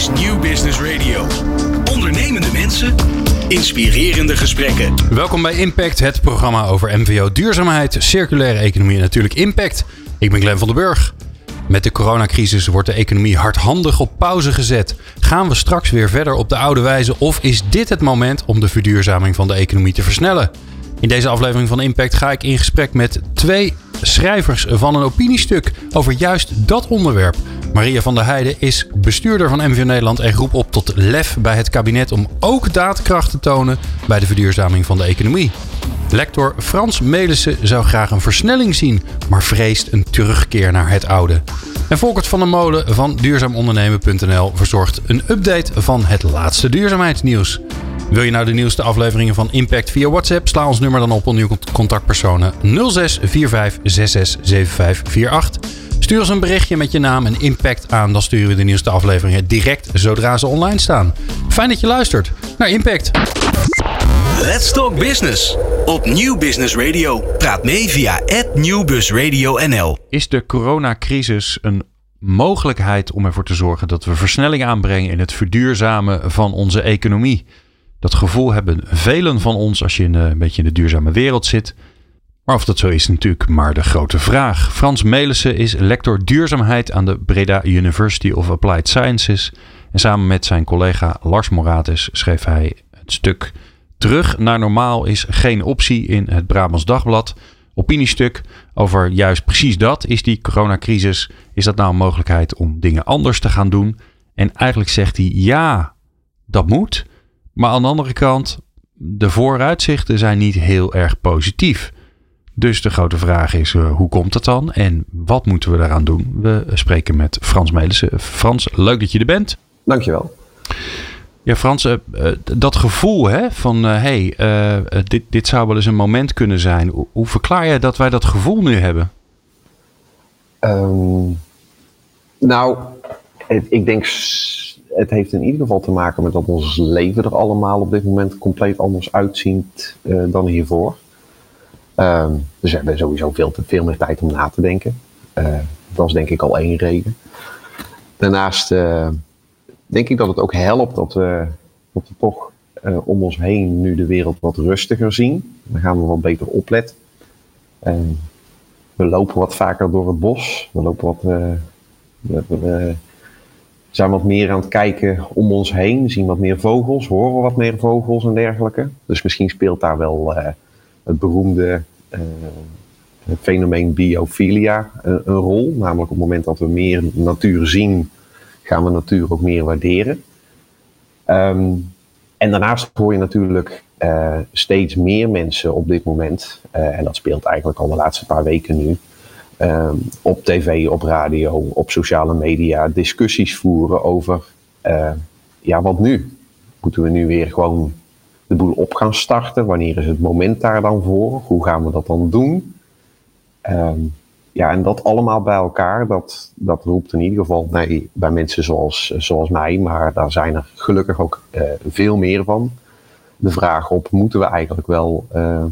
is New Business Radio. Ondernemende mensen, inspirerende gesprekken. Welkom bij Impact, het programma over MVO, duurzaamheid, circulaire economie en natuurlijk impact. Ik ben Glenn van den Burg. Met de coronacrisis wordt de economie hardhandig op pauze gezet. Gaan we straks weer verder op de oude wijze of is dit het moment om de verduurzaming van de economie te versnellen? In deze aflevering van Impact ga ik in gesprek met twee schrijvers van een opiniestuk over juist dat onderwerp. Maria van der Heijden is bestuurder van MVO Nederland en roept op tot lef bij het kabinet om ook daadkracht te tonen bij de verduurzaming van de economie. Lector Frans Melissen zou graag een versnelling zien, maar vreest een terugkeer naar het oude. En Volkert van der Molen van duurzaamondernemen.nl verzorgt een update van het laatste duurzaamheidsnieuws. Wil je nou de nieuwste afleveringen van Impact via WhatsApp? Sla ons nummer dan op op nieuwe contactpersonen 06 45 66 75 48. Stuur ons een berichtje met je naam en impact aan. Dan sturen we de nieuwste afleveringen direct zodra ze online staan. Fijn dat je luistert naar Impact. Let's Talk Business op Nieuw Business Radio. Praat mee via @nieuwbusradio_nl. Is de coronacrisis een mogelijkheid om ervoor te zorgen dat we versnelling aanbrengen in het verduurzamen van onze economie? Dat gevoel hebben velen van ons als je in, een beetje in de duurzame wereld zit. Maar of dat zo is, natuurlijk maar de grote vraag. Frans Melissen is lector duurzaamheid aan de Breda University of Applied Sciences. En samen met zijn collega Lars Moratis schreef hij het stuk Terug naar normaal is geen optie in het Brabants Dagblad. Opiniestuk over juist precies dat. Is die coronacrisis, is dat nou een mogelijkheid om dingen anders te gaan doen? En eigenlijk zegt hij ja, dat moet. Maar aan de andere kant, de vooruitzichten zijn niet heel erg positief. Dus de grote vraag is, uh, hoe komt het dan en wat moeten we daaraan doen? We spreken met Frans Melissen. Frans, leuk dat je er bent. Dankjewel. Ja, Frans, uh, dat gevoel hè, van hé, hey, dit, dit zou wel eens een moment kunnen zijn. Hoe, hoe verklaar je dat wij dat gevoel nu hebben? Um, nou, ik denk het heeft in ieder geval te maken met dat ons leven er allemaal op dit moment compleet anders uitziet uh, dan hiervoor. Um, dus we hebben sowieso veel, te, veel meer tijd om na te denken. Uh, dat is denk ik al één reden. Daarnaast uh, denk ik dat het ook helpt dat we, dat we toch om ons heen nu de wereld wat rustiger zien. Dan gaan we wat beter opletten. we lopen wat vaker door het bos. We lopen wat. We, we, zijn wat meer aan het kijken om ons heen, zien wat meer vogels, horen wat meer vogels en dergelijke. Dus misschien speelt daar wel het beroemde uh, fenomeen biophilia uh, een rol. Namelijk op het moment dat we meer natuur zien, gaan we natuur ook meer waarderen. Um, en daarnaast hoor je natuurlijk steeds meer mensen op dit moment, en dat speelt eigenlijk al de laatste paar weken nu, um, op tv, op radio, op sociale media discussies voeren over, ja, wat nu? Moeten we nu weer gewoon de boel op gaan starten? Wanneer is het moment daar dan voor? Hoe gaan we dat dan doen? Um, ja, en dat allemaal bij elkaar, dat, dat roept in ieder geval bij mensen zoals, zoals mij, maar daar zijn er gelukkig ook uh, veel meer van. De vraag op, moeten we eigenlijk wel uh,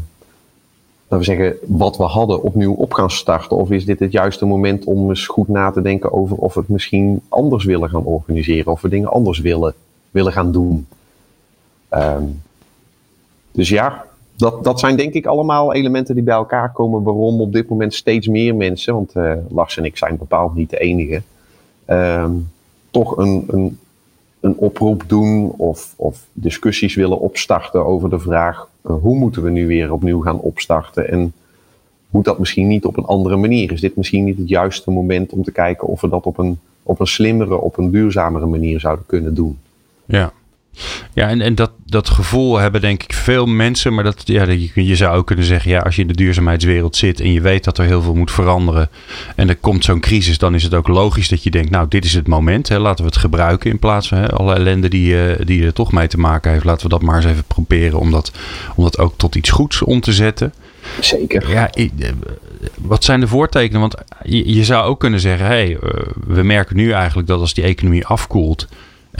we zeggen, wat we hadden opnieuw op gaan starten? Of is dit het juiste moment om eens goed na te denken over of we het misschien anders willen gaan organiseren? Of we dingen anders willen, willen gaan doen? Um, dus ja, dat, dat zijn denk ik allemaal elementen die bij elkaar komen waarom op dit moment steeds meer mensen, want uh, Lars en ik zijn bepaald niet de enige, um, toch een, een, een oproep doen of, of discussies willen opstarten over de vraag uh, hoe moeten we nu weer opnieuw gaan opstarten en moet dat misschien niet op een andere manier? Is dit misschien niet het juiste moment om te kijken of we dat op een, op een slimmere, op een duurzamere manier zouden kunnen doen? Ja, ja, en, en dat, dat gevoel hebben denk ik veel mensen. Maar dat, ja, je, je zou ook kunnen zeggen, ja, als je in de duurzaamheidswereld zit en je weet dat er heel veel moet veranderen. En er komt zo'n crisis, dan is het ook logisch dat je denkt, nou, dit is het moment. Hè, laten we het gebruiken in plaats van hè, alle ellende die, uh, die er toch mee te maken heeft. Laten we dat maar eens even proberen om dat, om dat ook tot iets goeds om te zetten. Zeker. Ja, eh, wat zijn de voortekenen? Want je, je zou ook kunnen zeggen, hé, hey, uh, we merken nu eigenlijk dat als die economie afkoelt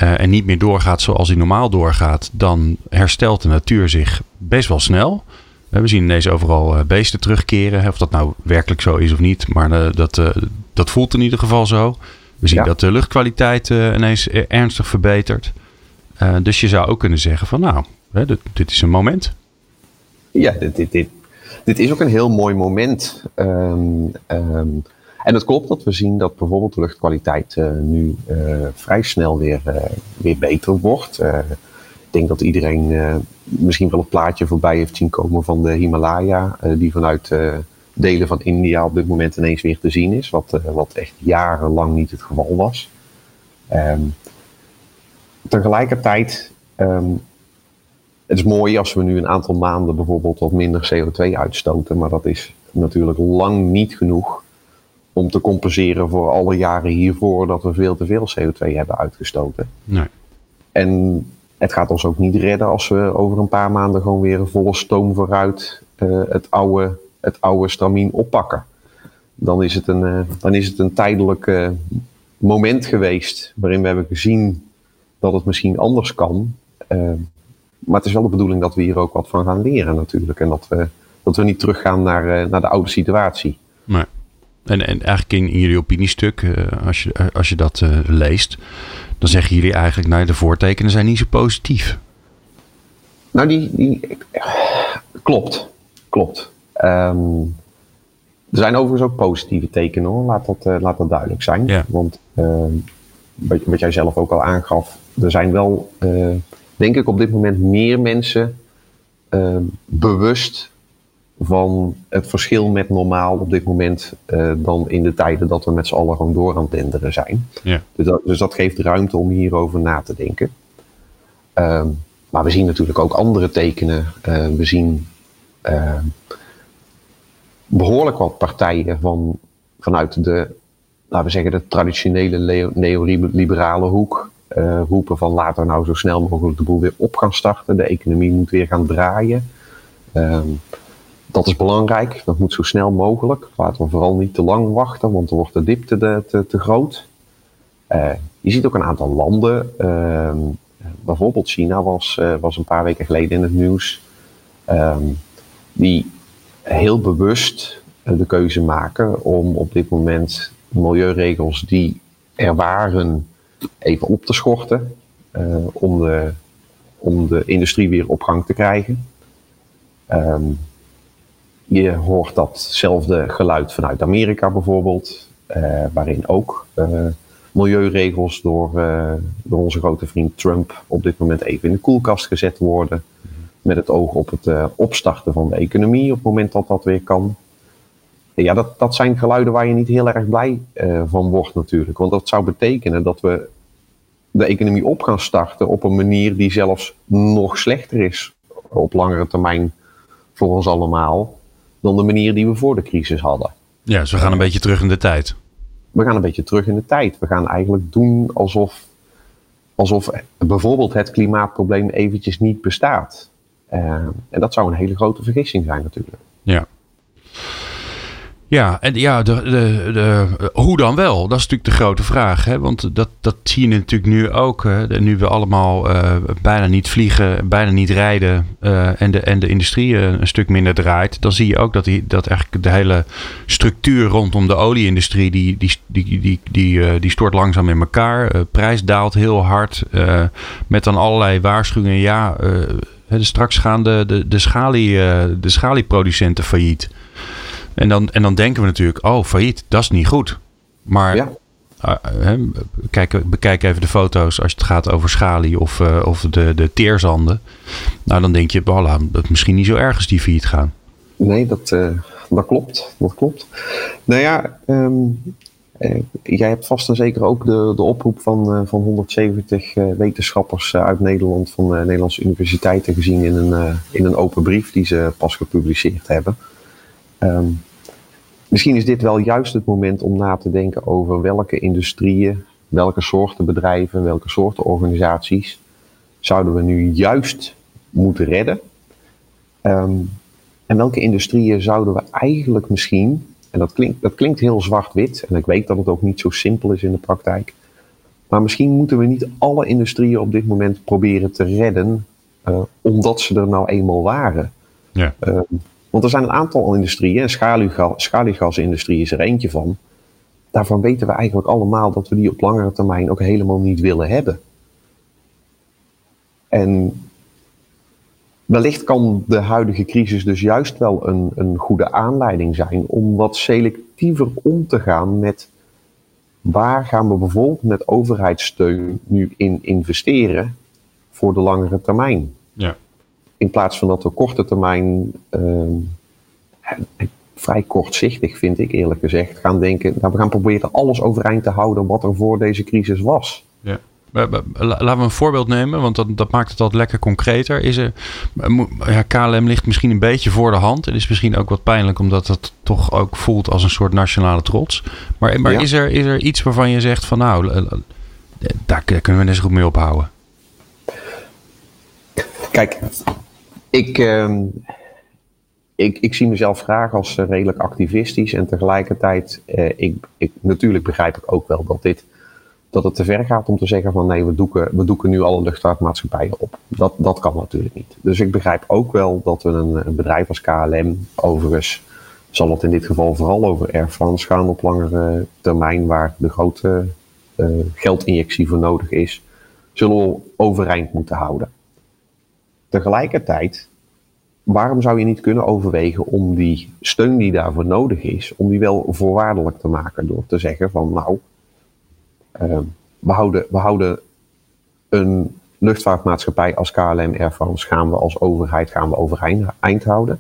uh, en niet meer doorgaat zoals hij normaal doorgaat, dan herstelt de natuur zich best wel snel. Uh, we zien ineens overal uh, beesten terugkeren. Of dat nou werkelijk zo is of niet, maar dat, dat voelt in ieder geval zo. We zien Ja. dat de luchtkwaliteit eh, ineens eh, ernstig verbetert. Eh, dus je zou ook kunnen zeggen van nou, hè, dit, dit is een moment. Ja, dit, dit, dit, dit is ook een heel mooi moment. Ehm, ehm, en het klopt dat we zien dat bijvoorbeeld de luchtkwaliteit eh, nu eh, vrij snel weer, eh, weer beter wordt. Ik denk dat iedereen misschien wel het plaatje voorbij heeft zien komen van de Himalaya, die vanuit delen van India op dit moment ineens weer te zien is, wat, wat echt jarenlang niet het geval was. Ehm, tegelijkertijd ehm, het is mooi als we nu een aantal maanden bijvoorbeeld wat minder CO2 uitstoten, maar dat is natuurlijk lang niet genoeg om te compenseren voor alle jaren hiervoor dat we veel te veel CO2 hebben uitgestoten. Nee. En het gaat ons ook niet redden als we over een paar maanden gewoon weer volle stoom vooruit eh, het, oude, het oude stramien oppakken. Dan is het een, eh, dan is het een tijdelijk eh, moment geweest waarin we hebben gezien dat het misschien anders kan. Maar het is wel de bedoeling dat we hier ook wat van gaan leren natuurlijk. En dat we, dat we niet teruggaan naar, naar de oude situatie. Nee. En, en eigenlijk in, in jullie opiniestuk, eh, als, je, eh, als je dat eh, leest, dan zeggen jullie eigenlijk, nou de voortekenen zijn niet zo positief. Nou, die, die klopt. Klopt. Ehm, er zijn overigens ook positieve tekenen hoor, laat dat, laat dat duidelijk zijn. Ja. Want ehm, wat, wat jij zelf ook al aangaf, er zijn wel, denk ik, op dit moment meer mensen ehm, bewust van het verschil met normaal op dit moment eh, dan in de tijden dat we met z'n allen gewoon door aan het denderen zijn. Ja. Dus dat, dus dat geeft ruimte om hierover na te denken. Ehm, maar we zien natuurlijk ook andere tekenen. Eh, we zien ehm, behoorlijk wat partijen van, vanuit de, laten we zeggen, de traditionele neoliberale hoek eh, roepen van laten we nou zo snel mogelijk de boel weer op gaan starten. De economie moet weer gaan draaien. Ehm, dat is belangrijk. Dat moet zo snel mogelijk. Laten we vooral niet te lang wachten, want dan wordt de dip te, te, te groot. Eh, je ziet ook een aantal landen. ehm, bijvoorbeeld China was, eh, was een paar weken geleden in het nieuws. ehm, die heel bewust eh, de keuze maken om op dit moment milieuregels die er waren even op te schorten. om, de, om de industrie weer op gang te krijgen. Ehm, je hoort datzelfde geluid vanuit Amerika bijvoorbeeld, eh, waarin ook eh, milieuregels door, eh, door onze grote vriend Trump op dit moment even in de koelkast gezet worden. Met het oog op het opstarten van de economie op het moment dat dat weer kan. Ja, dat, dat zijn geluiden waar je niet heel erg blij van wordt natuurlijk. Want dat zou betekenen dat we de economie op gaan starten op een manier die zelfs nog slechter is op langere termijn voor ons allemaal dan de manier die we voor de crisis hadden. Ja, dus we gaan een beetje terug in de tijd. We gaan een beetje terug in de tijd. We gaan eigenlijk doen alsof, alsof bijvoorbeeld het klimaatprobleem eventjes niet bestaat. Eh, en dat zou een hele grote vergissing zijn natuurlijk. Ja. Ja, en ja, de, de, de, hoe dan wel? Dat is natuurlijk de grote vraag. Hè? Want dat, dat zie je natuurlijk nu ook. Hè? Nu we allemaal eh, bijna niet vliegen, bijna niet rijden. eh, en, de, en de industrie eh, een stuk minder draait. Dan zie je ook dat, die, dat eigenlijk de hele structuur rondom de olieindustrie. Die, die, die, die, die, die stort langzaam in elkaar. Prijs daalt heel hard. met dan allerlei waarschuwingen. Ja, straks gaan de, de, de, schalie, de schalieproducenten failliet. En dan, en dan denken we natuurlijk, oh, failliet, dat is niet goed. Maar Ja. uh, hè, kijk, bekijk even de foto's als het gaat over schalie of, uh, of de, de teerzanden. Nou, dan denk je, voilà, dat is misschien niet zo erg als die failliet gaan. Nee, dat, uh, dat klopt. Dat klopt. Nou ja, um, uh, jij hebt vast en zeker ook de, de oproep van, van 170 wetenschappers uit Nederland, van Nederlandse universiteiten gezien in een, in een open brief die ze pas gepubliceerd hebben. Um, misschien is dit wel juist het moment om na te denken over welke industrieën, welke soorten bedrijven, welke soorten organisaties zouden we nu juist moeten redden. Um, en welke industrieën zouden we eigenlijk misschien, en dat klinkt, dat klinkt heel zwart-wit, en ik weet dat het ook niet zo simpel is in de praktijk, maar misschien moeten we niet alle industrieën op dit moment proberen te redden, uh, omdat ze er nou eenmaal waren. Ja. Uh, want er zijn een aantal industrieën, en schaliegas, schaliegasindustrie is er eentje van, daarvan weten we eigenlijk allemaal dat we die op langere termijn ook helemaal niet willen hebben. En wellicht kan de huidige crisis dus juist wel een, een goede aanleiding zijn om wat selectiever om te gaan met waar gaan we bijvoorbeeld met overheidssteun nu in investeren voor de langere termijn. Ja. In plaats van dat we korte termijn, uh, vrij kortzichtig vind ik eerlijk gezegd, gaan denken, nou, we gaan proberen alles overeind te houden wat er voor deze crisis was. Ja. Laten we een voorbeeld nemen, want dat, dat maakt het altijd lekker concreter. Is er, ja, KLM ligt misschien een beetje voor de hand. Het is misschien ook wat pijnlijk, omdat het toch ook voelt als een soort nationale trots. Maar, maar is, er, is er iets waarvan je zegt van nou, daar kunnen we net zo goed mee ophouden? Kijk, ik, uh, ik, ik zie mezelf graag als eh, redelijk activistisch. En tegelijkertijd, uh, ik, ik, natuurlijk begrijp ik ook wel dat dit dat het te ver gaat om te zeggen van nee, we doeken, we doeken nu alle luchtvaartmaatschappijen op. Dat, dat kan natuurlijk niet. Dus ik begrijp ook wel dat we een, een bedrijf als KLM, overigens zal het in dit geval vooral over Air France gaan op langere termijn, waar de grote uh, geldinjectie voor nodig is, zullen we overeind moeten houden. Tegelijkertijd, waarom zou je niet kunnen overwegen om die steun die daarvoor nodig is, om die wel voorwaardelijk te maken door te zeggen van nou, uh, we, houden, we houden een luchtvaartmaatschappij als KLM Air France gaan we als overheid gaan we overeind houden.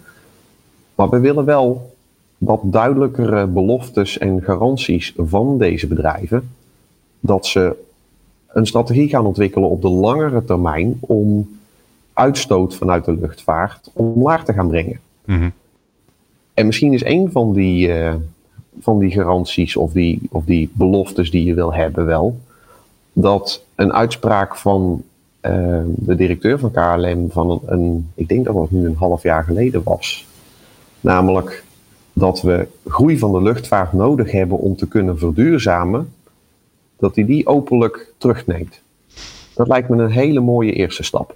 Maar we willen wel wat duidelijkere beloftes en garanties van deze bedrijven dat ze een strategie gaan ontwikkelen op de langere termijn om uitstoot vanuit de luchtvaart omlaag te gaan brengen. Mm En misschien is een van die, uh, van die garanties of die, of die beloftes die je wil hebben wel, dat een uitspraak van uh, de directeur van KLM van een, een, ik denk dat het nu een half jaar geleden was, namelijk dat we groei van de luchtvaart nodig hebben om te kunnen verduurzamen, dat hij die openlijk terugneemt. Dat lijkt me een hele mooie eerste stap.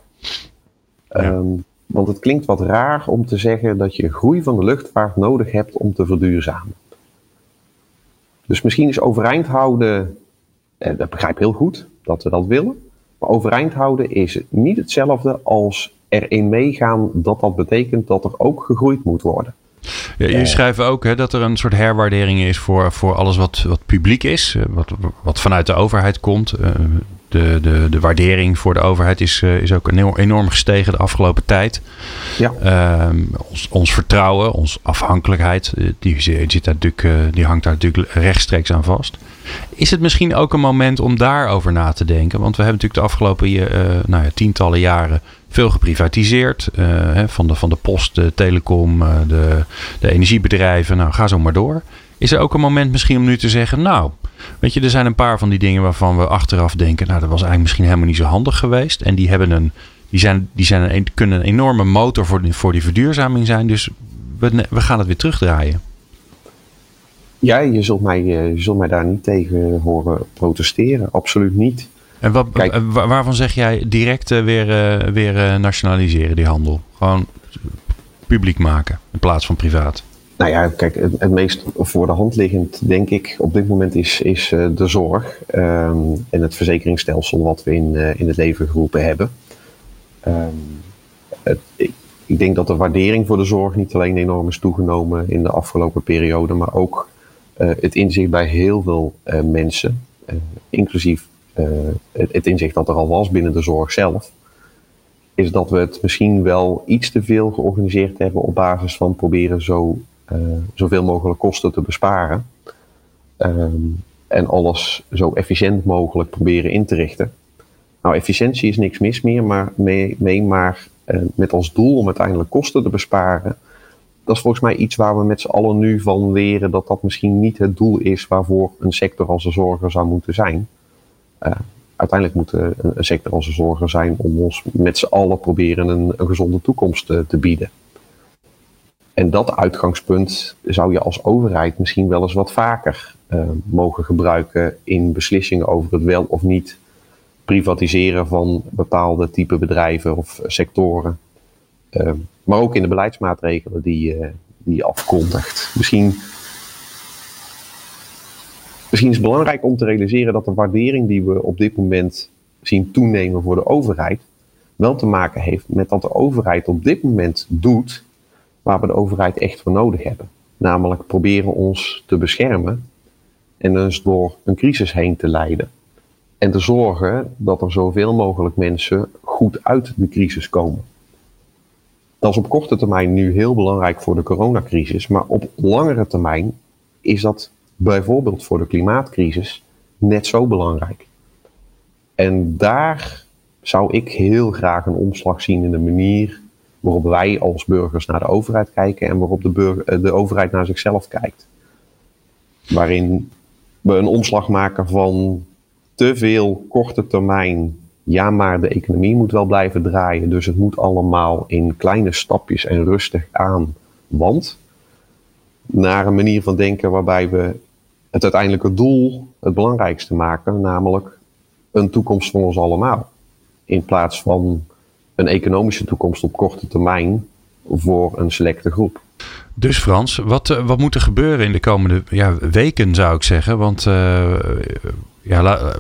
Ja. Um, want het klinkt wat raar om te zeggen dat je groei van de luchtvaart nodig hebt om te verduurzamen. Dus misschien is overeind houden, eh, dat begrijp ik heel goed dat we dat willen. Maar overeind houden is niet hetzelfde als erin meegaan dat dat betekent dat er ook gegroeid moet worden. Ja, je schrijft ook hè, dat er een soort herwaardering is voor, voor alles wat, wat publiek is, eh, wat, wat vanuit de overheid komt. Uh, de, de, de waardering voor de overheid is, uh, is ook enorm gestegen de afgelopen tijd. Ja. Uh, ons, ons vertrouwen, onze afhankelijkheid, die, zit daar natuurlijk, uh, die hangt daar natuurlijk rechtstreeks aan vast. Is het misschien ook een moment om daarover na te denken? Want we hebben natuurlijk de afgelopen uh, nou ja, tientallen jaren veel geprivatiseerd. Hè, van, de, van de post, de telecom, de, de energiebedrijven. Nou, ga zo maar door. Is er ook een moment misschien om nu te zeggen, nou, weet je, er zijn een paar van die dingen waarvan we achteraf denken, nou, dat was eigenlijk misschien helemaal niet zo handig geweest. En die hebben een, die zijn, die zijn een, kunnen een enorme motor voor, die, voor die verduurzaming zijn. Dus we, we gaan het weer terugdraaien. Ja, je zult, mij, je zult mij daar niet tegen horen protesteren. Absoluut niet. En wat, Kijk, waarvan zeg jij direct uh, weer, weer nationaliseren, die handel? Gewoon publiek maken in plaats van privaat? Nou ja, kijk, het, meest voor de hand liggend, denk ik, op dit moment is, is uh, de zorg um, en het verzekeringsstelsel wat we in, uh, in het leven geroepen hebben. Um, het, ik, denk dat de waardering voor de zorg niet alleen enorm is toegenomen in de afgelopen periode, maar ook uh, het inzicht bij heel veel mensen, inclusief het, het inzicht dat er al was binnen de zorg zelf, is dat we het misschien wel iets te veel georganiseerd hebben op basis van proberen zo zoveel mogelijk kosten te besparen. Um, en alles zo efficiënt mogelijk proberen in te richten. Nou, efficiëntie is niks mis meer, maar mee, mee maar uh, met als doel om uiteindelijk kosten te besparen. Dat is volgens mij iets waar we met z'n allen nu van leren dat dat misschien niet het doel is waarvoor een sector als de zorger zou moeten zijn. Uh, uiteindelijk moet een, een sector als de zorger zijn om ons met z'n allen proberen een, een gezonde toekomst te bieden. En dat uitgangspunt zou je als overheid misschien wel eens wat vaker uh, mogen gebruiken in beslissingen over het wel of niet privatiseren van bepaalde type bedrijven of sectoren. Uh, maar ook in de beleidsmaatregelen die, uh, die je afkondigt. Misschien misschien is het belangrijk om te realiseren dat de waardering die we op dit moment zien toenemen voor de overheid, wel te maken heeft met dat de overheid op dit moment doet waar we de overheid echt voor nodig hebben. Namelijk proberen ons te beschermen en dus door een crisis heen te leiden. En te zorgen dat er zoveel mogelijk mensen goed uit de crisis komen. Dat is op korte termijn nu heel belangrijk voor de coronacrisis, maar op langere termijn is dat bijvoorbeeld voor de klimaatcrisis net zo belangrijk. En daar zou ik heel graag een omslag zien in de manier waarop wij als burgers naar de overheid kijken en waarop de, burger, de overheid naar zichzelf kijkt. Waarin we een omslag maken van te veel korte termijn. Ja, maar de economie moet wel blijven draaien. Dus het moet allemaal in kleine stapjes en rustig aan. Want naar een manier van denken waarbij we het uiteindelijke doel het belangrijkste maken, namelijk een toekomst voor ons allemaal. In plaats van een economische toekomst op korte termijn voor een selecte groep. Dus Frans, wat, eh, wat moet er gebeuren in de komende ja, weken zou ik zeggen? Want uh, ja,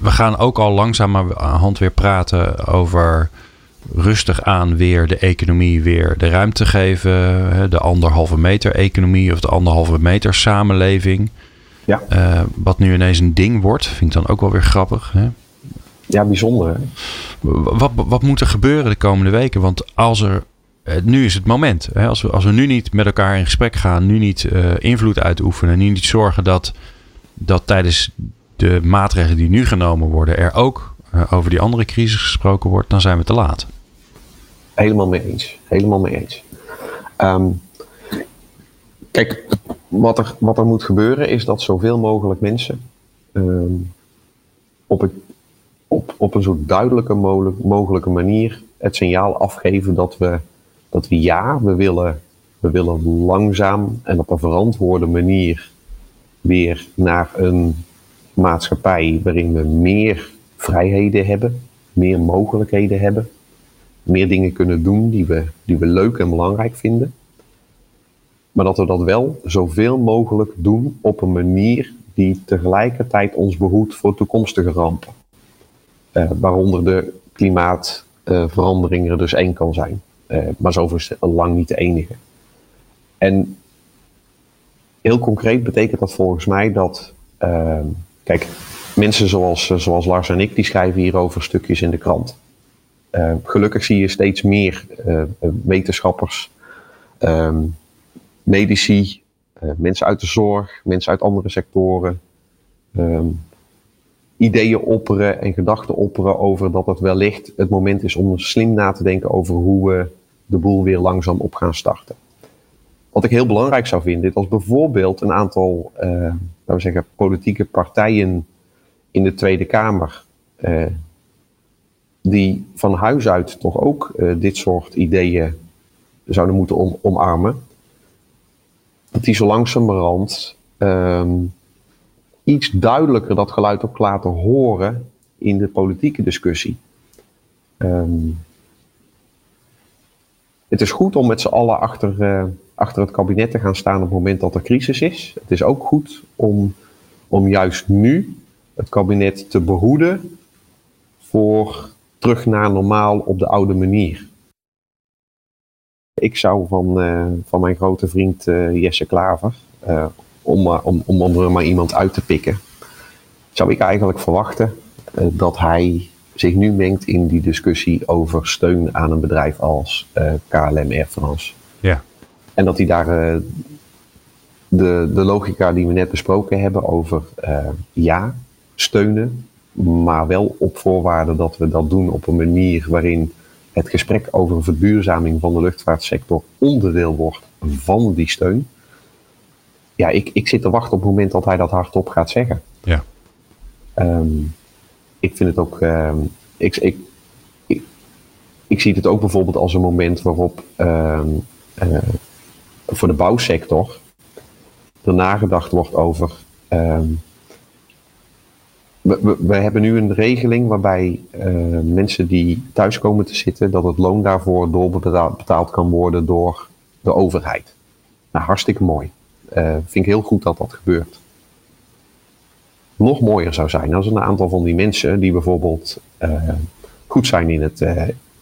we gaan ook al langzaam aan hand weer praten over rustig aan weer de economie weer de ruimte geven. De anderhalve meter economie of de anderhalve meter samenleving. Ja. Uh, wat nu ineens een ding wordt, vind ik dan ook wel weer grappig. Hè? Ja, bijzonder. Hè? Wat, wat moet er gebeuren de komende weken? Want als er uh, nu is het moment. Hè? Als, we, als we nu niet met elkaar in gesprek gaan, nu niet uh, invloed uitoefenen, nu niet zorgen dat, dat tijdens de maatregelen die nu genomen worden er ook over die andere crisis gesproken wordt, dan zijn we te laat. Helemaal mee eens. Helemaal mee eens. Um, kijk, wat er, wat er moet gebeuren is dat zoveel mogelijk mensen um, op, het, op, op een zo duidelijke mogelijke manier het signaal afgeven dat we, dat we ja, we willen, we willen langzaam en op een verantwoorde manier weer naar een maatschappij waarin we meer vrijheden hebben, meer mogelijkheden hebben, meer dingen kunnen doen die we, die we leuk en belangrijk vinden. Maar dat we dat wel zoveel mogelijk doen op een manier die tegelijkertijd ons behoedt voor toekomstige rampen. Uh, waaronder de klimaatverandering er dus één kan zijn. Uh, maar zo is lang niet de enige. En heel concreet betekent dat volgens mij dat, uh, kijk, mensen zoals, zoals Lars en ik, die schrijven hierover stukjes in de krant. Gelukkig zie je steeds meer wetenschappers, um, medici, mensen uit de zorg, mensen uit andere sectoren, um, ideeën opperen en gedachten opperen over dat het wellicht het moment is om slim na te denken over hoe we de boel weer langzaam op gaan starten. Wat ik heel belangrijk zou vinden, is als bijvoorbeeld een aantal, laten we zeggen, politieke partijen in de Tweede Kamer die van huis uit toch ook uh, dit soort ideeën zouden moeten om, omarmen, dat die zo langzamerhand um, iets duidelijker dat geluid op laten horen in de politieke discussie. Um, het is goed om met z'n allen achter, uh, achter het kabinet te gaan staan op het moment dat er crisis is. Het is ook goed om, om juist nu het kabinet te behoeden voor terug naar normaal op de oude manier. Ik zou van, uh, van mijn grote vriend uh, Jesse Klaver, om, om, om, om er maar iemand uit te pikken, zou ik eigenlijk verwachten dat hij zich nu mengt in die discussie over steun aan een bedrijf als KLM Air France. Ja. En dat hij daar de, de logica die we net besproken hebben over ja, steunen, maar wel op voorwaarde dat we dat doen op een manier waarin het gesprek over een verduurzaming van de luchtvaartsector onderdeel wordt van die steun. Ja, ik, ik zit te wachten op het moment dat hij dat hardop gaat zeggen. Ja. Um, ik vind het ook. Um, ik, ik, ik, ik, zie het ook bijvoorbeeld als een moment waarop um, uh, voor de bouwsector er nagedacht wordt over we, we, hebben nu een regeling waarbij uh, mensen die thuis komen te zitten, dat het loon daarvoor doorbetaald kan worden door de overheid. Nou, hartstikke mooi. Uh, vind ik heel goed dat dat gebeurt. nog mooier zou zijn als een aantal van die mensen die bijvoorbeeld goed zijn in het,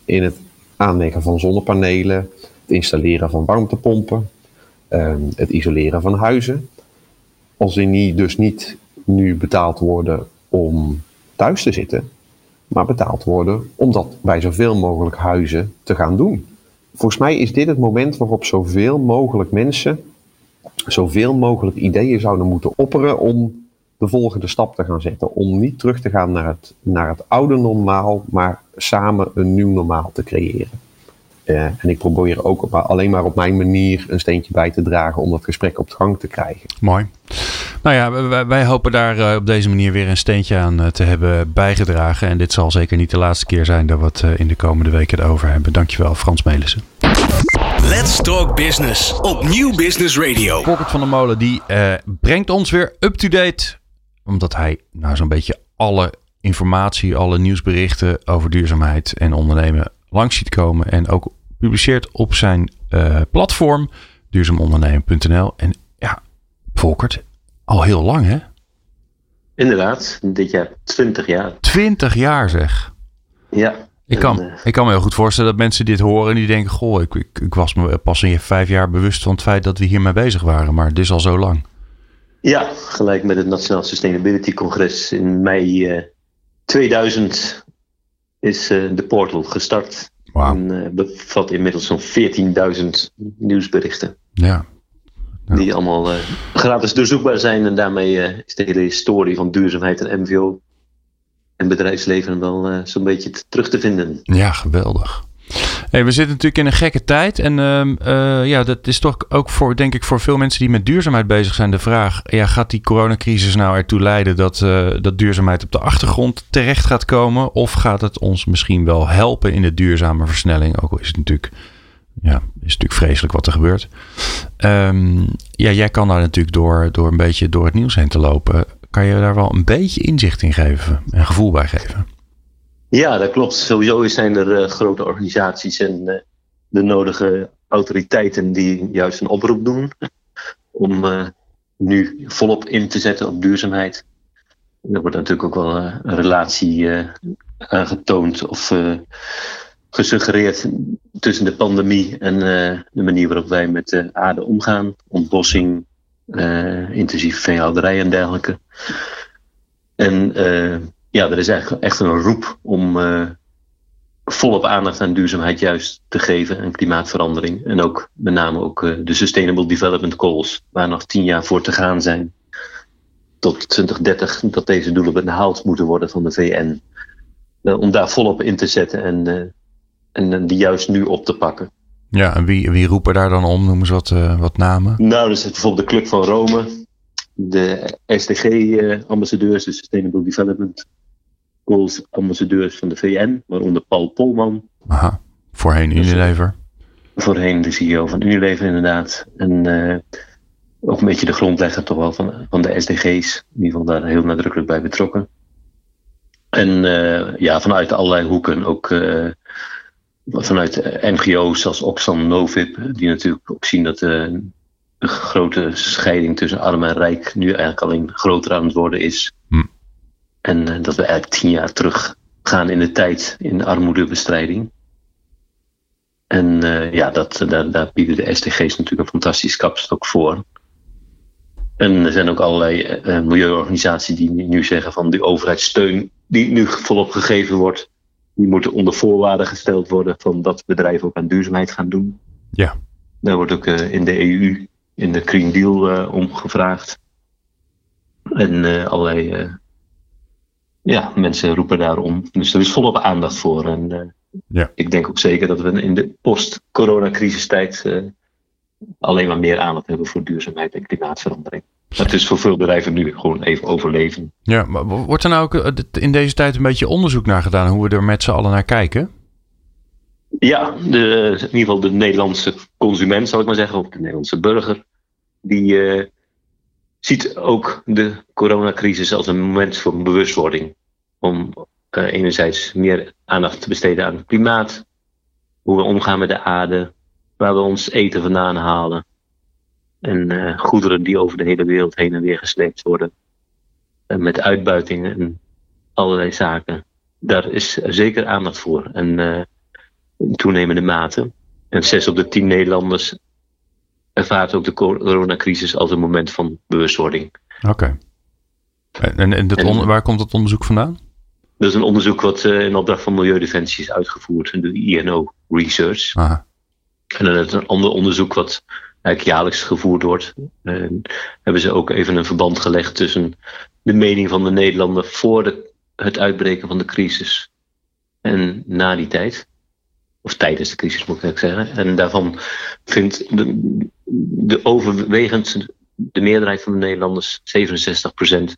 in het aanleggen van zonnepanelen, het installeren van warmtepompen, ehm, het isoleren van huizen. Als die dus niet nu betaald worden om thuis te zitten, maar betaald worden om dat bij zoveel mogelijk huizen te gaan doen. Volgens mij is dit het moment waarop zoveel mogelijk mensen zoveel mogelijk ideeën zouden moeten opperen om de volgende stap te gaan zetten. Om niet terug te gaan naar het, naar het oude normaal, maar samen een nieuw normaal te creëren. Uh, en ik probeer ook op, alleen maar op mijn manier een steentje bij te dragen om dat gesprek op gang te krijgen. Mooi. Nou ja, wij, hopen daar uh, op deze manier weer een steentje aan uh, te hebben bijgedragen. En dit zal zeker niet de laatste keer zijn dat we het in de komende weken erover hebben. Dankjewel, Frans Melissen. Let's Talk Business op Nieuw Business Radio. Volkert van der Molen die brengt ons weer up-to-date. Omdat hij nou zo'n beetje alle informatie, alle nieuwsberichten over duurzaamheid en ondernemen langs ziet komen. En ook publiceert op zijn uh, platform duurzaamondernemen.nl. En ja, Volkert, al heel lang hè? Inderdaad, dit jaar 20 jaar. 20 jaar zeg. Ja. Ik kan, en, uh, ik kan me heel goed voorstellen dat mensen dit horen en die denken: Goh, ik, ik, ik, was me pas in vijf jaar bewust van het feit dat we hiermee bezig waren, maar dit is al zo lang. Ja, gelijk met het Nationaal Sustainability Congres in mei uh, 2000 is uh, de portal gestart. Wow. En uh, bevat inmiddels zo'n 14.000 nieuwsberichten. Ja. ja. Die allemaal gratis doorzoekbaar zijn. En daarmee is de hele historie van duurzaamheid en MVO en bedrijfsleven wel zo'n beetje terug te vinden. Ja, geweldig. We zitten natuurlijk in een gekke tijd. En uh, uh, ja, dat is toch ook voor, denk ik, voor veel mensen die met duurzaamheid bezig zijn, de vraag: ja, gaat die coronacrisis nou ertoe leiden dat, uh, dat duurzaamheid op de achtergrond terecht gaat komen? Of gaat het ons misschien wel helpen in de duurzame versnelling? Ook al is het natuurlijk, ja, is natuurlijk vreselijk wat er gebeurt. Um, ja, jij kan daar natuurlijk door, door een beetje door het nieuws heen te lopen. Kan je daar wel een beetje inzicht in geven en gevoel bij geven? Ja, dat klopt. Sowieso zijn er uh, grote organisaties en uh, de nodige autoriteiten die juist een oproep doen om uh, nu volop in te zetten op duurzaamheid. Er wordt natuurlijk ook wel een relatie aangetoond of gesuggereerd tussen de pandemie en de manier waarop wij met de aarde omgaan. Ontbossing, intensieve veehouderij en dergelijke. En ja, er is echt, echt een roep om uh, volop aandacht aan duurzaamheid juist te geven en klimaatverandering. En ook met name ook de Sustainable Development Goals, waar nog tien jaar voor te gaan zijn. Tot 2030 dat deze doelen behaald moeten worden van de VN. Om daar volop in te zetten en, en die juist nu op te pakken. Ja, en wie, wie roepen daar dan om? Noem eens wat, wat namen. Nou, is bijvoorbeeld de Club van Rome, de SDG-ambassadeurs, de Sustainable Development Goals ambassadeurs van de VN, waaronder Paul Polman. Aha, voorheen Unilever. Voorheen de CEO van Unilever inderdaad. En uh, ook een beetje de grondlegger toch wel van, van de SDG's. In ieder geval daar heel nadrukkelijk bij betrokken. En uh, ja, vanuit allerlei hoeken. Ook vanuit NGO's zoals Oxfam Novib. Die natuurlijk ook zien dat de grote scheiding tussen arm en rijk nu eigenlijk alleen groter aan het worden is. Hm. En uh, dat we eigenlijk tien jaar terug gaan in de tijd in armoedebestrijding. En uh, ja, dat, daar, daar bieden de SDG's natuurlijk een fantastisch kapstok voor. En er zijn ook allerlei uh, milieuorganisaties die nu zeggen van de overheidssteun die nu volop gegeven wordt, die moeten onder voorwaarden gesteld worden van dat bedrijven ook aan duurzaamheid gaan doen. Ja. Daar wordt ook in de EU, in de Green Deal om gevraagd. En allerlei ja, mensen roepen daarom. Dus er is volop aandacht voor. En uh, ja. ik denk ook zeker dat we in de post-coronacrisistijd uh, alleen maar meer aandacht hebben voor duurzaamheid en klimaatverandering. Het is voor veel bedrijven nu gewoon even overleven. Ja, maar wordt er nou ook in deze tijd een beetje onderzoek naar gedaan hoe we er met z'n allen naar kijken? Ja, de, in ieder geval de Nederlandse consument, zal ik maar zeggen, of de Nederlandse burger, die uh, ziet ook de coronacrisis als een moment voor bewustwording. Om uh, enerzijds meer aandacht te besteden aan het klimaat, hoe we omgaan met de aarde, waar we ons eten vandaan halen. En uh, goederen die over de hele wereld heen en weer gesleept worden. met uitbuiting en allerlei zaken. Daar is zeker aandacht voor. En in toenemende mate. En zes op de tien Nederlanders ervaart ook de coronacrisis als een moment van bewustwording. Oké. En, en, dat waar komt dat onderzoek vandaan? Dat is een onderzoek wat uh, in opdracht van Milieudefensie is uitgevoerd, de INO Research. Aha. En dan is een ander onderzoek wat eigenlijk jaarlijks gevoerd wordt. En hebben ze ook even een verband gelegd tussen de mening van de Nederlander voor de, het uitbreken van de crisis en na die tijd. Of tijdens de crisis moet ik zeggen. En daarvan vindt de, de overwegend, de meerderheid van de Nederlanders, 67%,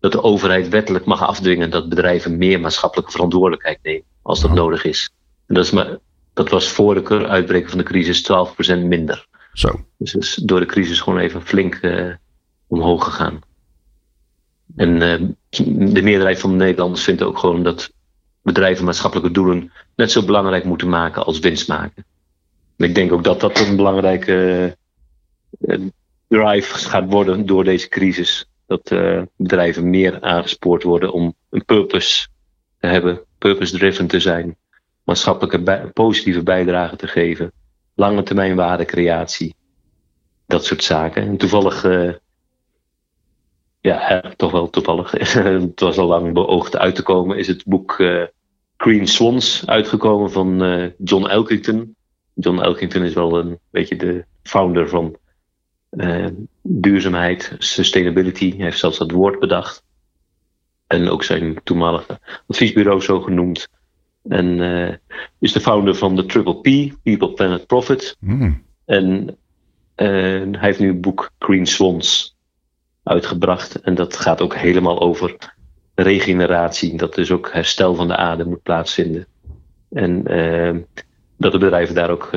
dat de overheid wettelijk mag afdwingen dat bedrijven meer maatschappelijke verantwoordelijkheid nemen als dat nodig is. En dat, is maar, dat was voor de uitbreken van de crisis 12% minder. Zo. Dus is door de crisis gewoon even flink uh, omhoog gegaan. En uh, de meerderheid van de Nederlanders vindt ook gewoon dat bedrijven maatschappelijke doelen net zo belangrijk moeten maken als winst maken. En ik denk ook dat dat een belangrijke uh, drive gaat worden door deze crisis dat bedrijven meer aangespoord worden om een purpose te hebben, purpose-driven te zijn, maatschappelijke positieve bijdrage te geven, lange termijn waardecreatie, dat soort zaken. En toevallig, uh, ja, toch wel toevallig, het was al lang beoogd uit te komen, is het boek uh, Green Swans uitgekomen van John Elkington. John Elkington is wel een beetje de founder van duurzaamheid, sustainability. Hij heeft zelfs dat woord bedacht. En ook zijn toenmalige adviesbureau zo genoemd. En uh, is de founder van de Triple P, People, Planet, Profit. Mm. En uh, hij heeft nu een boek Green Swans uitgebracht. En dat gaat ook helemaal over regeneratie. Dat dus ook herstel van de aarde moet plaatsvinden. En dat de bedrijven daar ook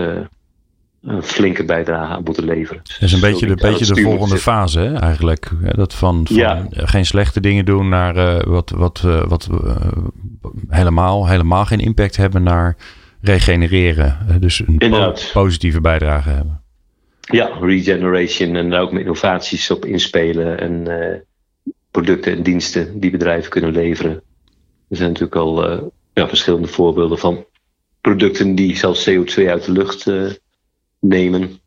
een flinke bijdrage aan moeten leveren. Dat is een beetje, de, beetje de volgende fase hè, eigenlijk. Dat van, van ja. geen slechte dingen doen naar uh, wat, wat, uh, wat uh, helemaal, helemaal geen impact hebben naar regenereren. Dus een po positieve bijdrage hebben. Ja, regeneration en daar ook met innovaties op inspelen en producten en diensten die bedrijven kunnen leveren. Er zijn natuurlijk al ja, verschillende voorbeelden van producten die zelfs CO2 uit de lucht nemen.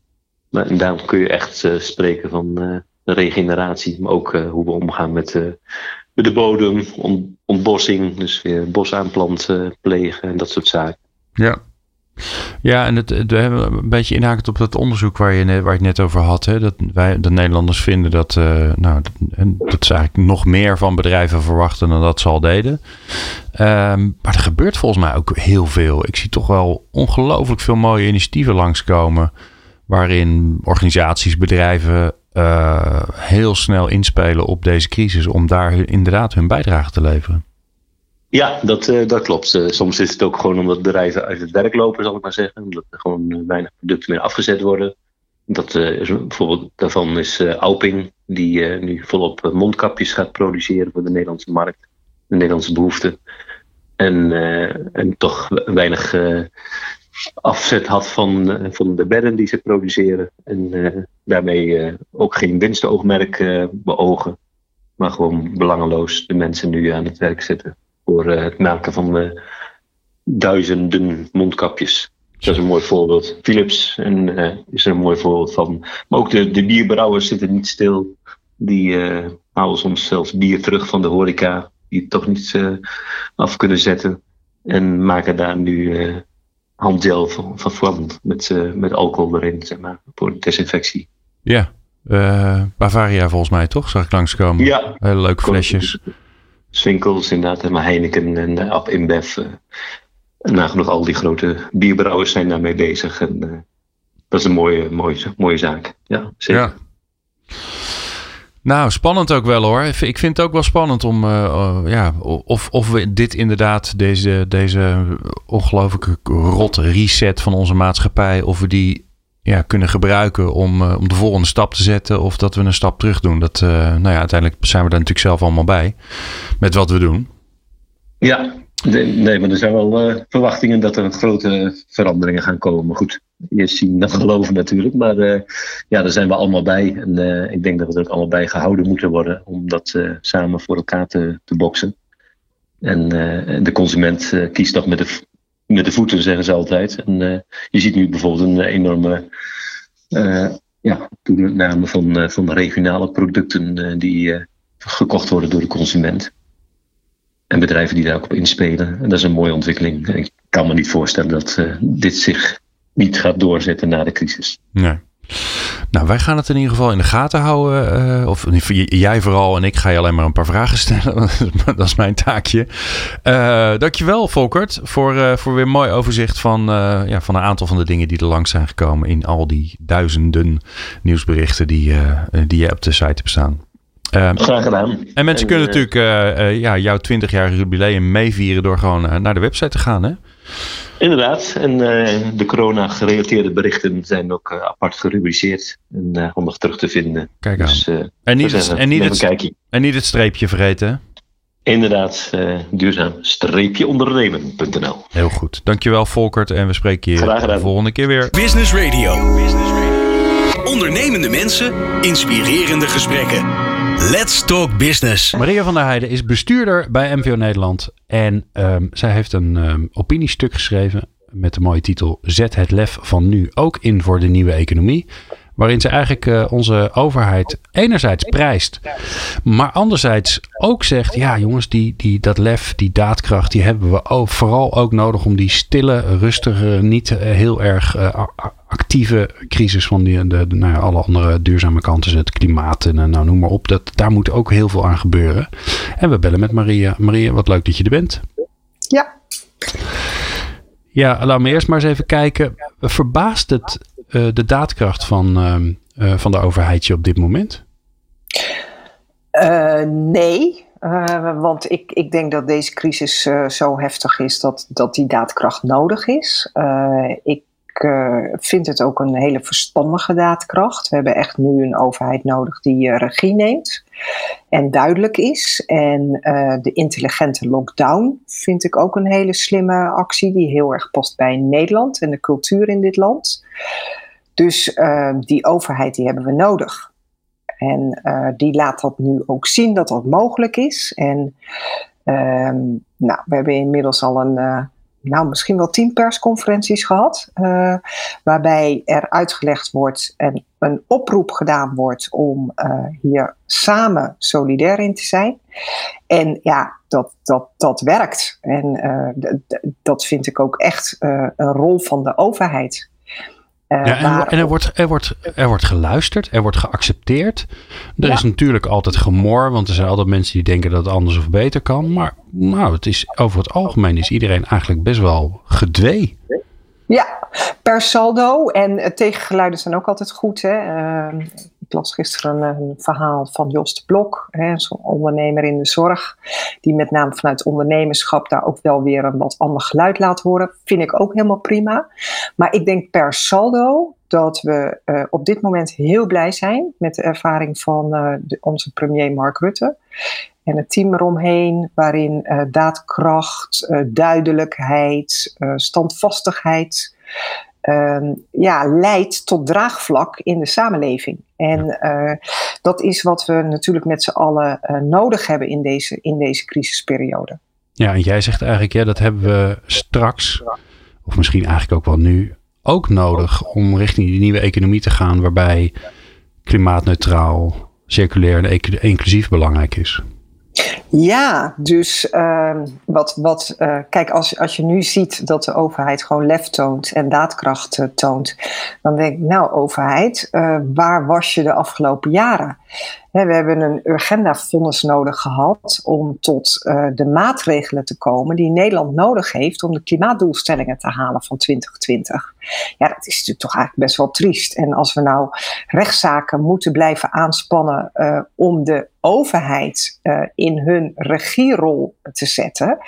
Maar, daarom kun je echt uh, spreken van uh, regeneratie, maar ook uh, hoe we omgaan met, de bodem, on, ontbossing, dus weer bos aanplanten, plegen en dat soort zaken. Ja. Ja, en het, we hebben een beetje inhakend op dat onderzoek waar je, waar je het net over had. Hè, dat wij, de Nederlanders vinden dat, uh, nou, dat, dat ze eigenlijk nog meer van bedrijven verwachten dan dat ze al deden. Um, maar er gebeurt volgens mij ook heel veel. Ik zie toch wel ongelooflijk veel mooie initiatieven langskomen. Waarin organisaties, bedrijven uh, heel snel inspelen op deze crisis. Om daar inderdaad hun bijdrage te leveren. Ja, dat, uh, dat klopt. Uh, soms is het ook gewoon omdat bedrijven uit het werk lopen, zal ik maar zeggen. Omdat er gewoon weinig producten meer afgezet worden. Dat, is, bijvoorbeeld daarvan is Alping, die nu volop mondkapjes gaat produceren voor de Nederlandse markt, de Nederlandse behoeften. En, en toch weinig afzet had van, van de bedden die ze produceren. En daarmee ook geen winstoogmerk beogen, maar gewoon belangeloos de mensen nu aan het werk zetten voor eh, het maken van eh, duizenden mondkapjes. Dat is een mooi voorbeeld. Philips en, uh, is er een mooi voorbeeld van. Maar ook de, de bierbrouwers zitten niet stil. Die uh, halen soms zelfs bier terug van de horeca. Die het toch niet uh, af kunnen zetten. En maken daar nu handgel van, van met, met alcohol erin, zeg maar, voor desinfectie. Ja, Bavaria volgens mij toch? Zag ik langskomen. Ja. Hele leuke flesjes. Swinkels, inderdaad, maar Heineken en uh, Ab InBev. Uh, nagenoeg al die grote bierbrouwers zijn daarmee bezig. En uh, dat is een mooie, mooie, mooie zaak. Ja, zeker. Ja. Nou, spannend ook wel hoor. Ik vind het ook wel spannend om, uh, ja, of, of we dit inderdaad, deze, deze ongelooflijke rot reset van onze maatschappij, of we die ja, kunnen gebruiken om, uh, om de volgende stap te zetten. Of dat we een stap terug doen. Dat, uh, nou ja, uiteindelijk zijn we daar natuurlijk zelf allemaal bij. Met wat we doen. Ja, nee, maar er zijn wel uh, verwachtingen dat er grote veranderingen gaan komen. Goed, eerst zien dan geloven natuurlijk. Maar ja, daar zijn we allemaal bij. En ik denk dat we er ook allemaal bij gehouden moeten worden om dat samen voor elkaar te, te boksen. En de consument kiest toch met de, met de voeten, zeggen ze altijd. En je ziet nu bijvoorbeeld een enorme ja, toename van, van regionale producten die gekocht worden door de consument. En bedrijven die daar ook op inspelen. En dat is een mooie ontwikkeling. Ik kan me niet voorstellen dat uh, dit zich niet gaat doorzetten na de crisis. Nee. Nou, wij gaan het in ieder geval in de gaten houden. Uh, of jij vooral en ik ga je alleen maar een paar vragen stellen. dat is mijn taakje. Uh, dankjewel, Volkert, voor, uh, voor weer een mooi overzicht van, ja, van een aantal van de dingen die er langs zijn gekomen in al die duizenden nieuwsberichten die, die je op de site hebt staan. Ehm, Graag gedaan. En mensen kunnen eh, natuurlijk uh, uh, ja, jouw 20-jarige jubileum meevieren door gewoon naar de website te gaan, hè? Inderdaad. En de corona-gerelateerde berichten zijn ook apart gerubriceerd en handig terug te vinden. Kijk aan. Dus, en, niet het, en, niet het, en niet het streepje vergeten, Inderdaad, duurzaam-ondernemen.nl. Heel goed. Dankjewel Volkert en we spreken je de volgende keer weer. Business Radio. Business Radio. Ondernemende mensen, inspirerende gesprekken. Let's Talk Business. Maria van der Heijden is bestuurder bij MVO Nederland. En um, zij heeft een um, opiniestuk geschreven met de mooie titel Zet het lef van nu ook in voor de nieuwe economie. Waarin ze eigenlijk uh, onze overheid enerzijds prijst, maar anderzijds ook zegt: ja, jongens, die, die, dat lef, die daadkracht, die hebben we ook, vooral ook nodig om die stille, rustige, niet uh, heel erg uh, actieve crisis van die, de, de, nou ja, alle andere duurzame kanten, het klimaat en nou, noem maar op. Dat, daar moet ook heel veel aan gebeuren. En we bellen met Maria. Maria, wat leuk dat je er bent. Ja. Ja, laten we eerst maar eens even kijken. Verbaast het uh, de daadkracht van, uh, van de overheid je op dit moment? Nee, want ik, ik denk dat deze crisis zo heftig is dat, dat die daadkracht nodig is. ik vind het ook een hele verstandige daadkracht. We hebben echt nu een overheid nodig die regie neemt en duidelijk is. En de intelligente lockdown vind ik ook een hele slimme actie die heel erg past bij Nederland en de cultuur in dit land. Dus uh, die overheid die hebben we nodig. En die laat dat nu ook zien dat dat mogelijk is. En uh, nou, we hebben inmiddels al een, nou, misschien wel tien persconferenties gehad. waarbij er uitgelegd wordt en een oproep gedaan wordt om hier samen solidair in te zijn. En ja, dat, dat, dat werkt. En dat vind ik ook echt een rol van de overheid. Uh, ja, en, er, wordt, er, wordt, er wordt geluisterd, er wordt geaccepteerd. Er is natuurlijk altijd gemor, want er zijn altijd mensen die denken dat het anders of beter kan. Maar nou, het is, over het algemeen is iedereen eigenlijk best wel gedwee. Ja, per saldo. En tegengeluiden zijn ook altijd goed. Hè? Uh, ik las gisteren een verhaal van Jos de Blok, zo'n ondernemer in de zorg, die met name vanuit ondernemerschap daar ook wel weer een wat ander geluid laat horen. Vind ik ook helemaal prima. Maar ik denk per saldo dat we uh, op dit moment heel blij zijn met de ervaring van de, onze premier Mark Rutte en het team eromheen, waarin uh, daadkracht, duidelijkheid, standvastigheid ehm, ja, leidt tot draagvlak in de samenleving. En dat is wat we natuurlijk met z'n allen nodig hebben in deze, in deze crisisperiode. Ja, en jij zegt eigenlijk, ja, dat hebben we straks, of misschien eigenlijk ook wel nu, ook nodig om richting die nieuwe economie te gaan, waarbij klimaatneutraal, circulair en inclusief belangrijk is. Ja, dus uh, wat, wat uh, kijk, als, als je nu ziet dat de overheid gewoon lef toont en daadkracht uh, toont, dan denk ik, nou, overheid, uh, waar was je de afgelopen jaren? We hebben een Urgenda-fonds nodig gehad om tot uh, de maatregelen te komen die Nederland nodig heeft om de klimaatdoelstellingen te halen van 2020. Ja, dat is natuurlijk toch eigenlijk best wel triest. En als we nou rechtszaken moeten blijven aanspannen uh, om de overheid uh, in hun regierol te zetten,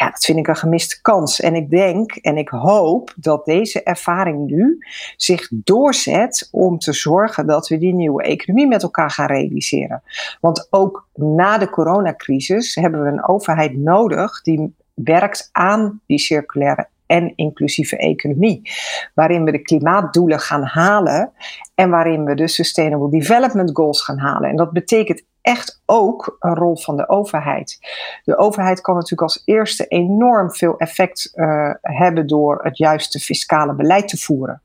ja, dat vind ik een gemiste kans. En ik denk en ik hoop dat deze ervaring nu zich doorzet om te zorgen dat we die nieuwe economie met elkaar gaan realiseren. Want ook na de coronacrisis hebben we een overheid nodig die werkt aan die circulaire en inclusieve economie. Waarin we de klimaatdoelen gaan halen en waarin we de Sustainable Development Goals gaan halen. En dat betekent echt ook een rol van de overheid. De overheid kan natuurlijk als eerste enorm veel effect uh, hebben door het juiste fiscale beleid te voeren.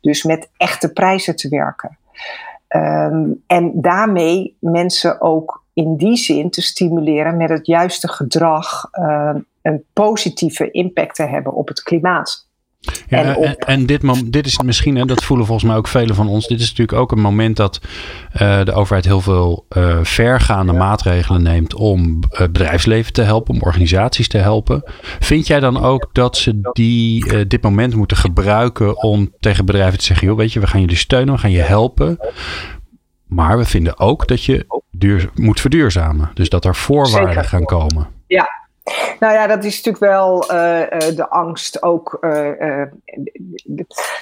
Dus met echte prijzen te werken. Um, en daarmee mensen ook in die zin te stimuleren met het juiste gedrag uh, een positieve impact te hebben op het klimaat. Ja, en, en, en, dit, dit is misschien, en dat voelen volgens mij ook velen van ons, dit is natuurlijk ook een moment dat uh, de overheid heel veel uh, vergaande maatregelen neemt om het bedrijfsleven te helpen, om organisaties te helpen. Vind jij dan ook dat ze die, dit moment moeten gebruiken om tegen bedrijven te zeggen, joh, weet je, we gaan jullie steunen, we gaan je helpen. Maar we vinden ook dat je duur, moet verduurzamen. Dus dat er voorwaarden Zeker. gaan komen. Ja, nou ja, dat is natuurlijk wel uh, uh, de angst ook uh,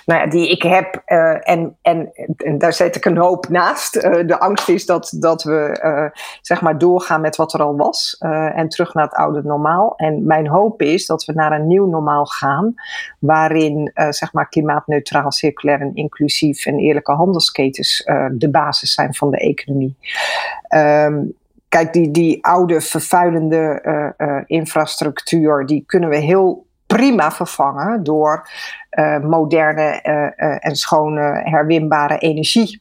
nou ja, die ik heb. En, en, daar zet ik een hoop naast. de angst is dat, dat we zeg maar doorgaan met wat er al was en terug naar het oude normaal. En mijn hoop is dat we naar een nieuw normaal gaan, waarin zeg maar klimaatneutraal, circulair en inclusief en eerlijke handelsketens de basis zijn van de economie. Um, kijk, die, die oude vervuilende uh, uh, infrastructuur, die kunnen we heel prima vervangen door uh, moderne en schone herwinbare energie.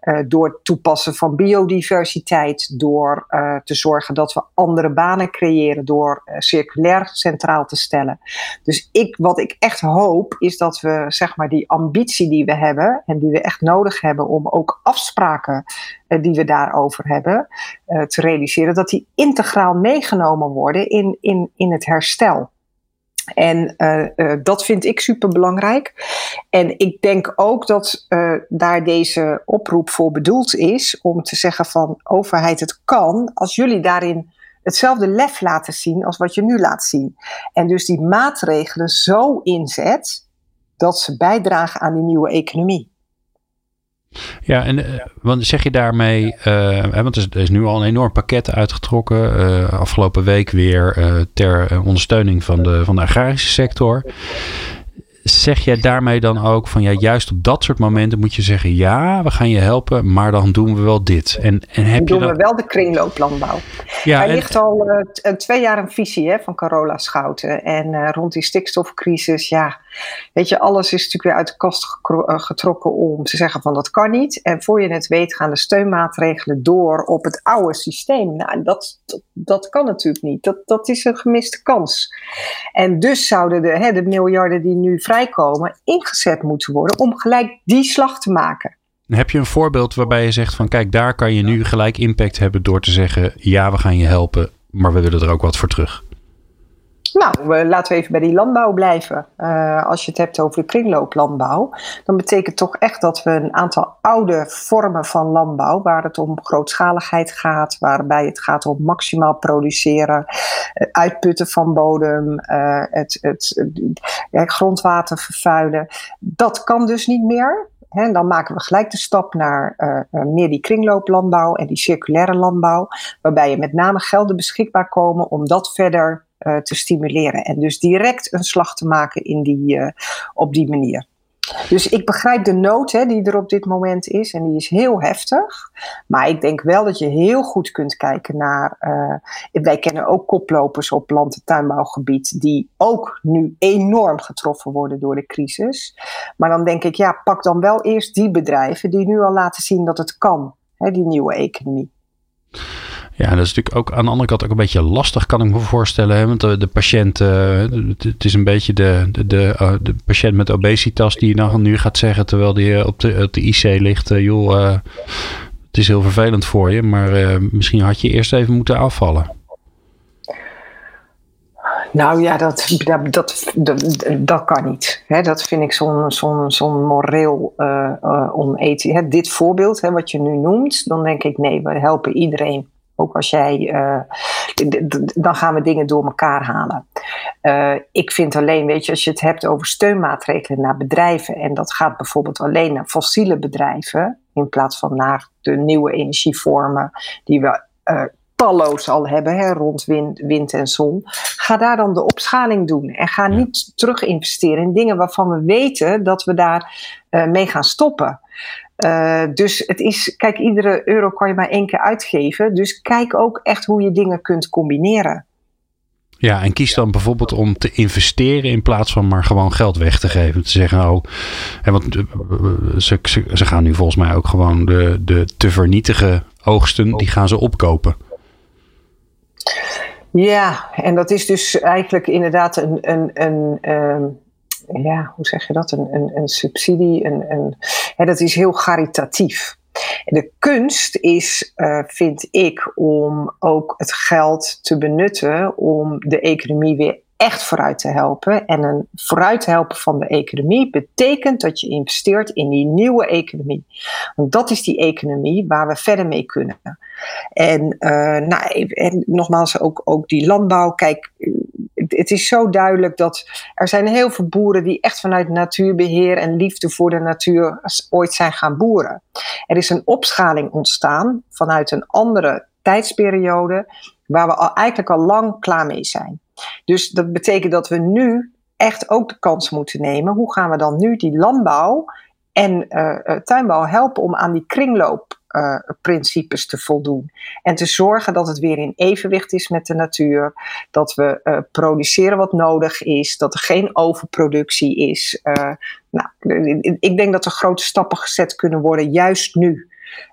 Uh, door het toepassen van biodiversiteit, door uh, te zorgen dat we andere banen creëren, door uh, circulair centraal te stellen. Dus ik, wat ik echt hoop, is dat we zeg maar die ambitie die we hebben en die we echt nodig hebben om ook afspraken die we daarover hebben te realiseren, dat die integraal meegenomen worden in, in, in het herstel. En uh, uh, dat vind ik super belangrijk. En ik denk ook dat uh, daar deze oproep voor bedoeld is om te zeggen van overheid, het kan als jullie daarin hetzelfde lef laten zien als wat je nu laat zien. En dus die maatregelen zo inzet dat ze bijdragen aan die nieuwe economie. Ja, en uh, want zeg je daarmee, uh, want er is, nu al een enorm pakket uitgetrokken, uh, afgelopen week weer ter ondersteuning van de, van de agrarische sector. Zeg jij daarmee dan ook van ja, juist op dat soort momenten moet je zeggen ja, we gaan je helpen, maar dan doen we wel dit. En, en heb doen je dan... we wel de kringlooplandbouw. Ja, er en... ligt al uh, twee jaar een visie hè, van Carola Schouten. En uh, rond die stikstofcrisis, ja, weet je, alles is natuurlijk weer uit de kast eh, getrokken om te zeggen van dat kan niet. En voor je het weet gaan de steunmaatregelen door op het oude systeem. Nou, dat, dat, dat kan natuurlijk niet. Dat, dat is een gemiste kans. En dus zouden de, hè, de miljarden die nu vrijkomen ingezet moeten worden om gelijk die slag te maken. Heb je een voorbeeld waarbij je zegt van kijk, daar kan je nu gelijk impact hebben door te zeggen ja, we gaan je helpen, maar we willen er ook wat voor terug? Nou, laten we even bij die landbouw blijven. Uh, als je het hebt over de kringlooplandbouw, dan betekent toch echt dat we een aantal oude vormen van landbouw, waar het om grootschaligheid gaat, waarbij het gaat om maximaal produceren, het uitputten van bodem, uh, het, het, grondwater vervuilen, dat kan dus niet meer. Dan maken we gelijk de stap naar meer die kringlooplandbouw en die circulaire landbouw, waarbij je met name gelden beschikbaar komen om dat verder te stimuleren. En dus direct een slag te maken in die, uh, op die manier. Dus ik begrijp de nood hè, die er op dit moment is en die is heel heftig. Maar ik denk wel dat je heel goed kunt kijken naar. Uh, wij kennen ook koplopers op land- en tuinbouwgebied die ook nu enorm getroffen worden door de crisis. Maar dan denk ik, ja, pak dan wel eerst die bedrijven die nu al laten zien dat het kan, hè, die nieuwe economie. Ja, dat is natuurlijk ook aan de andere kant ook een beetje lastig, kan ik me voorstellen. Hè? Want de, patiënt, uh, het is een beetje de, de, de, uh, de, patiënt met obesitas die dan nu gaat zeggen, terwijl die op de, op de IC ligt, uh, joh, het is heel vervelend voor je, maar misschien had je eerst even moeten afvallen. Nou ja, dat, dat, dat, dat, kan niet. He, dat vind ik zo'n zo'n zo'n moreel uh, onethisch. Dit voorbeeld, hè, wat je nu noemt, dan denk ik nee, we helpen iedereen. Ook als jij, uh, dan gaan we dingen door elkaar halen. Uh, ik vind alleen, weet je, als je het hebt over steunmaatregelen naar bedrijven, en dat gaat bijvoorbeeld alleen naar fossiele bedrijven, in plaats van naar de nieuwe energievormen die we uh, talloos al hebben hè, rond wind, wind en zon. Ga daar dan de opschaling doen. En ga niet terug investeren in dingen waarvan we weten dat we daar uh, mee gaan stoppen. Uh, dus het is, kijk, iedere euro kan je maar één keer uitgeven. Dus kijk ook echt hoe je dingen kunt combineren. Ja, en kies dan bijvoorbeeld om te investeren in plaats van maar gewoon geld weg te geven. Te zeggen, oh, en want ze, ze, ze gaan nu volgens mij ook gewoon de, de te vernietigen oogsten, die gaan ze opkopen. Ja, en dat is dus eigenlijk inderdaad een, een, een, een ja, hoe zeg je dat? Een, een, een subsidie. Een, een, hè, dat is heel caritatief. De kunst is, uh, vind ik, om ook het geld te benutten om de economie weer echt vooruit te helpen. En een vooruit helpen van de economie betekent dat je investeert in die nieuwe economie. Want dat is die economie waar we verder mee kunnen. En, uh, nou, en nogmaals, ook, ook die landbouw. Kijk, het is zo duidelijk dat er zijn heel veel boeren die echt vanuit natuurbeheer en liefde voor de natuur ooit zijn gaan boeren. Er is een opschaling ontstaan vanuit een andere tijdsperiode waar we al, eigenlijk al lang klaar mee zijn. Dus dat betekent dat we nu echt ook de kans moeten nemen. Hoe gaan we dan nu die landbouw en uh, tuinbouw helpen om aan die kringloopprincipes uh, te voldoen. En te zorgen dat het weer in evenwicht is met de natuur. Dat we uh, produceren wat nodig is. Dat er geen overproductie is. nou, ik denk dat er grote stappen gezet kunnen worden, juist nu.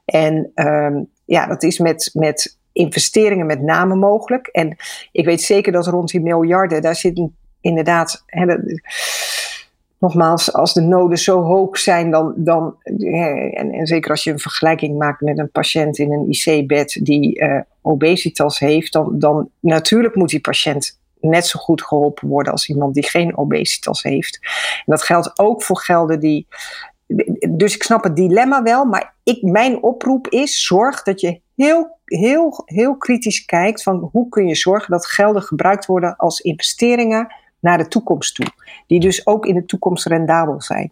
En ehm, ja, dat is met, met investeringen met name mogelijk. En ik weet zeker dat rond die miljarden, daar zit inderdaad. Hè, nogmaals, als de noden zo hoog zijn, dan. dan en, en, zeker als je een vergelijking maakt met een patiënt in een IC-bed die uh, obesitas heeft, dan, dan natuurlijk moet die patiënt net zo goed geholpen worden als iemand die geen obesitas heeft. En dat geldt ook voor gelden die. Dus ik snap het dilemma wel, maar ik, mijn oproep is: zorg dat je heel, heel, heel kritisch kijkt van hoe kun je zorgen dat gelden gebruikt worden als investeringen naar de toekomst toe. Die dus ook in de toekomst rendabel zijn.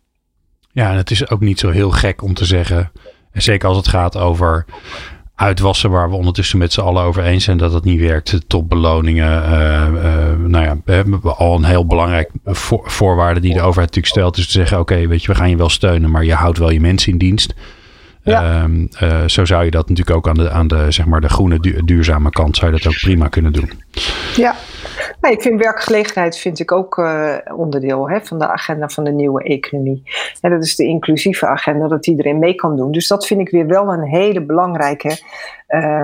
Ja, en het is ook niet zo heel gek om te zeggen, zeker als het gaat over uitwassen waar we ondertussen met z'n allen over eens zijn dat het niet werkt. Topbeloningen, uh, uh, nou ja, we hebben al een heel belangrijk voorwaarde die de overheid natuurlijk stelt. Dus te zeggen, oké, weet je, we gaan je wel steunen, maar je houdt wel je mensen in dienst. Ja. Um, uh, zo zou je dat natuurlijk ook aan de, aan de, zeg maar de groene duurzame kant zou je dat ook prima kunnen doen. Ja, nou, ik vind werkgelegenheid vind ik ook uh, onderdeel hè, van de agenda van de nieuwe economie. En dat is de inclusieve agenda, dat iedereen mee kan doen. Dus dat vind ik weer wel een hele belangrijke, um,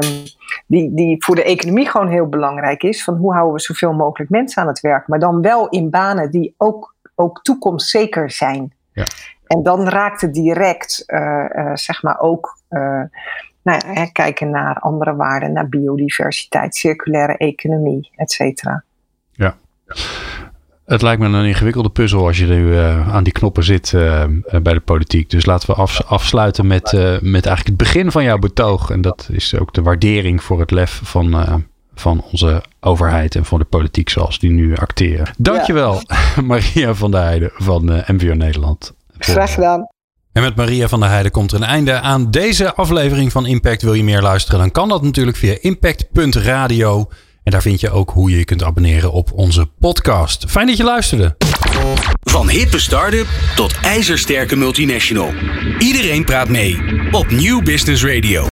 die, die voor de economie gewoon heel belangrijk is. Van hoe houden we zoveel mogelijk mensen aan het werk, maar dan wel in banen die ook, ook toekomstzeker zijn. Ja. En dan raakt het direct, uh, uh, zeg maar ook, nou ja, kijken naar andere waarden, naar biodiversiteit, circulaire economie, et cetera. Het lijkt me een ingewikkelde puzzel als je nu aan die knoppen zit bij de politiek. Dus laten we af, afsluiten met, met eigenlijk het begin van jouw betoog. En dat is ook de waardering voor het lef van, van onze overheid en van de politiek zoals die nu acteren. Dankjewel, ja. Maria van der Heijden van MVO Nederland. Graag gedaan. En met Maria van der Heijden komt er een einde aan deze aflevering van Impact. Wil je meer luisteren? Dan kan dat natuurlijk via impact.radio. En daar vind je ook hoe je je kunt abonneren op onze podcast. Fijn dat je luisterde. Van hippe start-up tot ijzersterke multinational. Iedereen praat mee op New Business Radio.